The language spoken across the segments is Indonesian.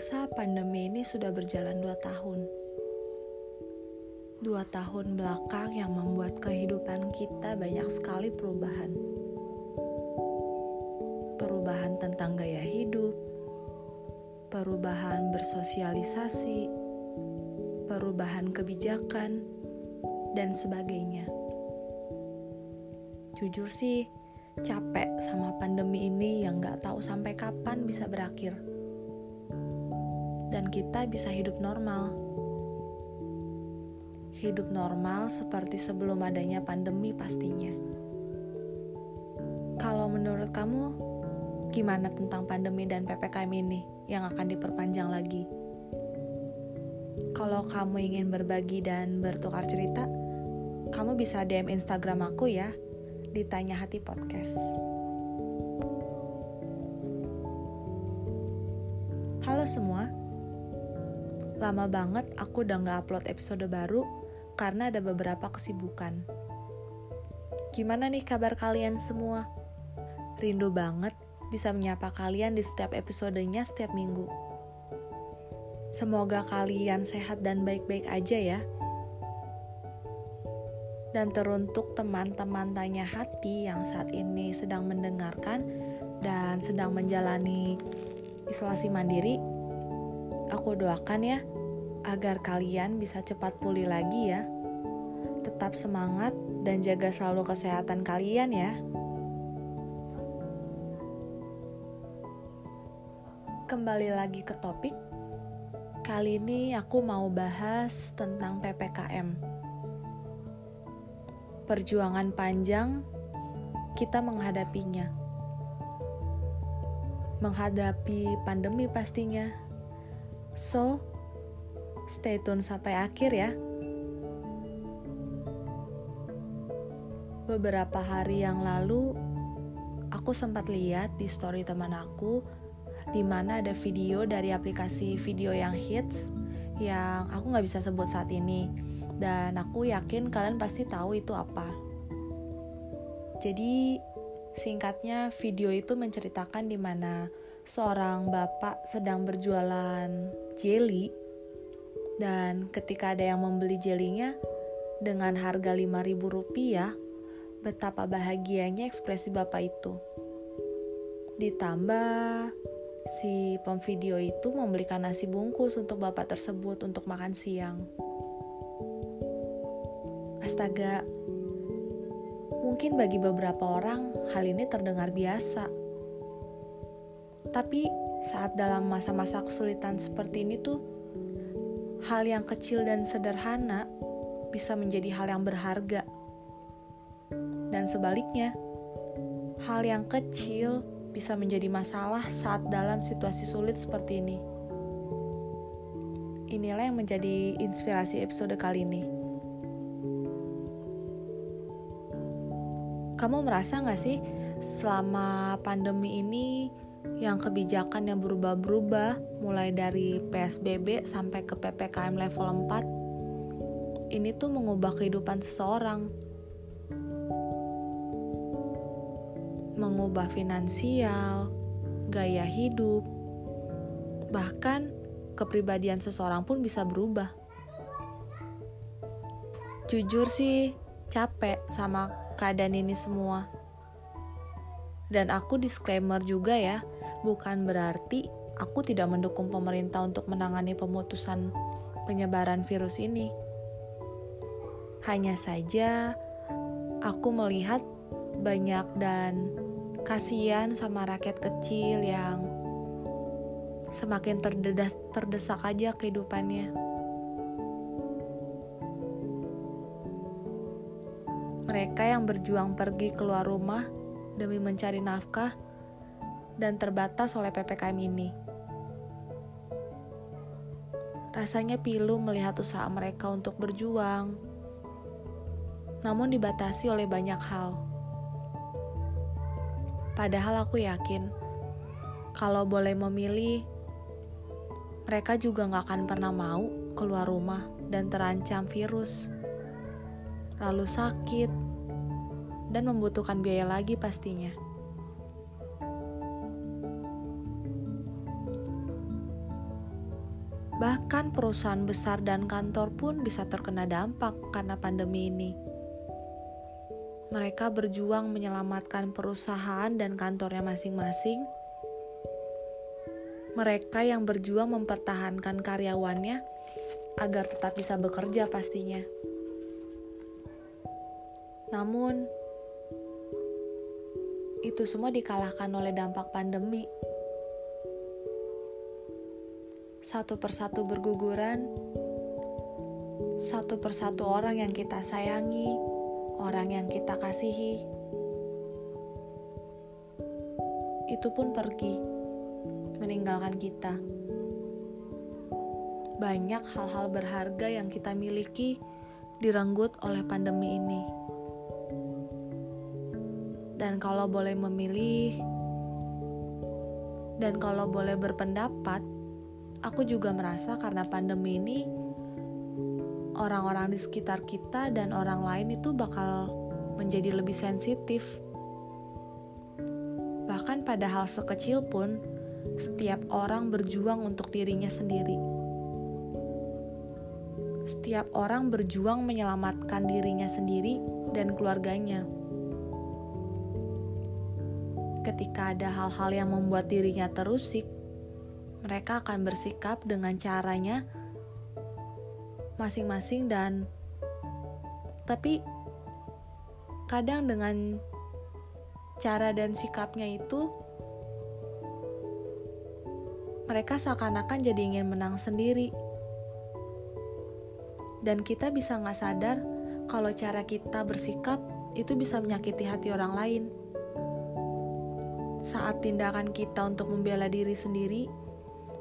rasa pandemi ini sudah berjalan dua tahun. Dua tahun belakang yang membuat kehidupan kita banyak sekali perubahan. Perubahan tentang gaya hidup, perubahan bersosialisasi, perubahan kebijakan, dan sebagainya. Jujur sih, capek sama pandemi ini yang gak tahu sampai kapan bisa berakhir dan kita bisa hidup normal. Hidup normal seperti sebelum adanya pandemi pastinya. Kalau menurut kamu, gimana tentang pandemi dan PPKM ini yang akan diperpanjang lagi? Kalau kamu ingin berbagi dan bertukar cerita, kamu bisa DM Instagram aku ya, ditanya hati podcast. Halo semua, Lama banget aku udah gak upload episode baru karena ada beberapa kesibukan. Gimana nih kabar kalian semua? Rindu banget bisa menyapa kalian di setiap episodenya setiap minggu. Semoga kalian sehat dan baik-baik aja ya. Dan teruntuk teman-teman tanya hati yang saat ini sedang mendengarkan dan sedang menjalani isolasi mandiri, Aku doakan ya, agar kalian bisa cepat pulih lagi ya. Tetap semangat dan jaga selalu kesehatan kalian ya. Kembali lagi ke topik. Kali ini aku mau bahas tentang PPKM. Perjuangan panjang kita menghadapinya. Menghadapi pandemi pastinya So, stay tune sampai akhir ya. Beberapa hari yang lalu, aku sempat lihat di story teman aku di mana ada video dari aplikasi video yang hits yang aku nggak bisa sebut saat ini dan aku yakin kalian pasti tahu itu apa. Jadi singkatnya video itu menceritakan di mana seorang bapak sedang berjualan jelly dan ketika ada yang membeli jelinya dengan harga 5000 rupiah, betapa bahagianya ekspresi bapak itu. Ditambah si pemvideo itu membelikan nasi bungkus untuk bapak tersebut untuk makan siang. Astaga, mungkin bagi beberapa orang hal ini terdengar biasa tapi saat dalam masa-masa kesulitan seperti ini tuh hal yang kecil dan sederhana bisa menjadi hal yang berharga. Dan sebaliknya, hal yang kecil bisa menjadi masalah saat dalam situasi sulit seperti ini. Inilah yang menjadi inspirasi episode kali ini. Kamu merasa gak sih selama pandemi ini yang kebijakan yang berubah-berubah mulai dari PSBB sampai ke PPKM level 4 ini tuh mengubah kehidupan seseorang mengubah finansial, gaya hidup, bahkan kepribadian seseorang pun bisa berubah. Jujur sih, capek sama keadaan ini semua. Dan aku disclaimer juga ya, bukan berarti aku tidak mendukung pemerintah untuk menangani pemutusan penyebaran virus ini. Hanya saja aku melihat banyak dan kasihan sama rakyat kecil yang semakin terdedas, terdesak aja kehidupannya. Mereka yang berjuang pergi keluar rumah demi mencari nafkah dan terbatas oleh PPKM ini. Rasanya pilu melihat usaha mereka untuk berjuang, namun dibatasi oleh banyak hal. Padahal aku yakin, kalau boleh memilih, mereka juga gak akan pernah mau keluar rumah dan terancam virus, lalu sakit, dan membutuhkan biaya lagi pastinya. Bahkan perusahaan besar dan kantor pun bisa terkena dampak karena pandemi ini. Mereka berjuang menyelamatkan perusahaan dan kantornya masing-masing. Mereka yang berjuang mempertahankan karyawannya agar tetap bisa bekerja pastinya. Namun, itu semua dikalahkan oleh dampak pandemi. Satu persatu berguguran, satu persatu orang yang kita sayangi, orang yang kita kasihi, itu pun pergi, meninggalkan kita. Banyak hal-hal berharga yang kita miliki direnggut oleh pandemi ini. Dan kalau boleh memilih, dan kalau boleh berpendapat, aku juga merasa karena pandemi ini, orang-orang di sekitar kita dan orang lain itu bakal menjadi lebih sensitif. Bahkan pada hal sekecil pun, setiap orang berjuang untuk dirinya sendiri. Setiap orang berjuang menyelamatkan dirinya sendiri dan keluarganya ketika ada hal-hal yang membuat dirinya terusik, mereka akan bersikap dengan caranya masing-masing dan tapi kadang dengan cara dan sikapnya itu mereka seakan-akan jadi ingin menang sendiri. Dan kita bisa nggak sadar kalau cara kita bersikap itu bisa menyakiti hati orang lain saat tindakan kita untuk membela diri sendiri,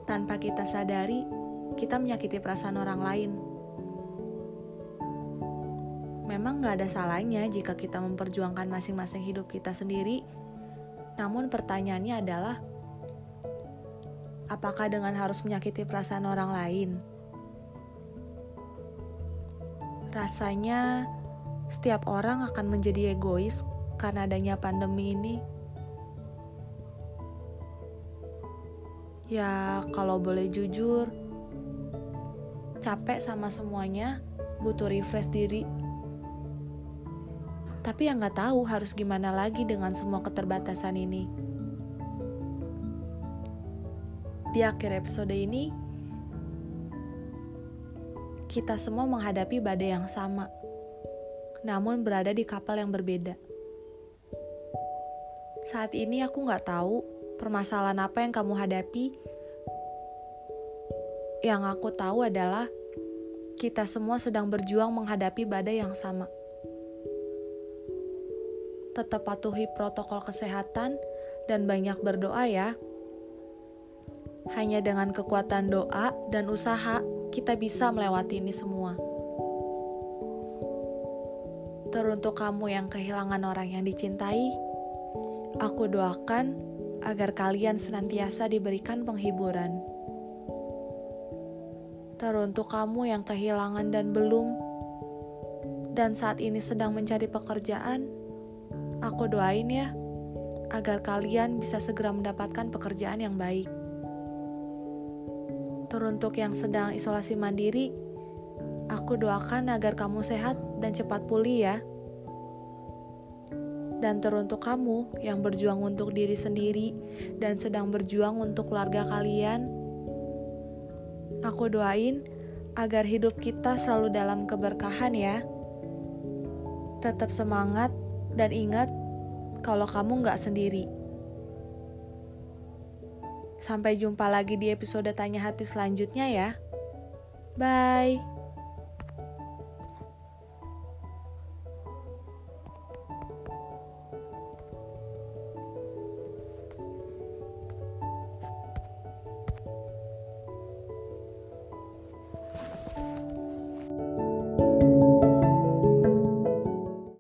tanpa kita sadari, kita menyakiti perasaan orang lain. Memang gak ada salahnya jika kita memperjuangkan masing-masing hidup kita sendiri, namun pertanyaannya adalah, apakah dengan harus menyakiti perasaan orang lain? Rasanya setiap orang akan menjadi egois karena adanya pandemi ini. Ya, kalau boleh jujur, capek sama semuanya, butuh refresh diri. Tapi yang nggak tahu harus gimana lagi dengan semua keterbatasan ini. Di akhir episode ini, kita semua menghadapi badai yang sama, namun berada di kapal yang berbeda. Saat ini aku nggak tahu permasalahan apa yang kamu hadapi. Yang aku tahu adalah kita semua sedang berjuang menghadapi badai yang sama. Tetap patuhi protokol kesehatan dan banyak berdoa ya. Hanya dengan kekuatan doa dan usaha kita bisa melewati ini semua. Teruntuk kamu yang kehilangan orang yang dicintai, aku doakan agar kalian senantiasa diberikan penghiburan. Teruntuk kamu yang kehilangan dan belum, dan saat ini sedang mencari pekerjaan, aku doain ya, agar kalian bisa segera mendapatkan pekerjaan yang baik. Teruntuk yang sedang isolasi mandiri, aku doakan agar kamu sehat dan cepat pulih ya dan teruntuk kamu yang berjuang untuk diri sendiri dan sedang berjuang untuk keluarga kalian. Aku doain agar hidup kita selalu dalam keberkahan ya. Tetap semangat dan ingat kalau kamu nggak sendiri. Sampai jumpa lagi di episode Tanya Hati selanjutnya ya. Bye.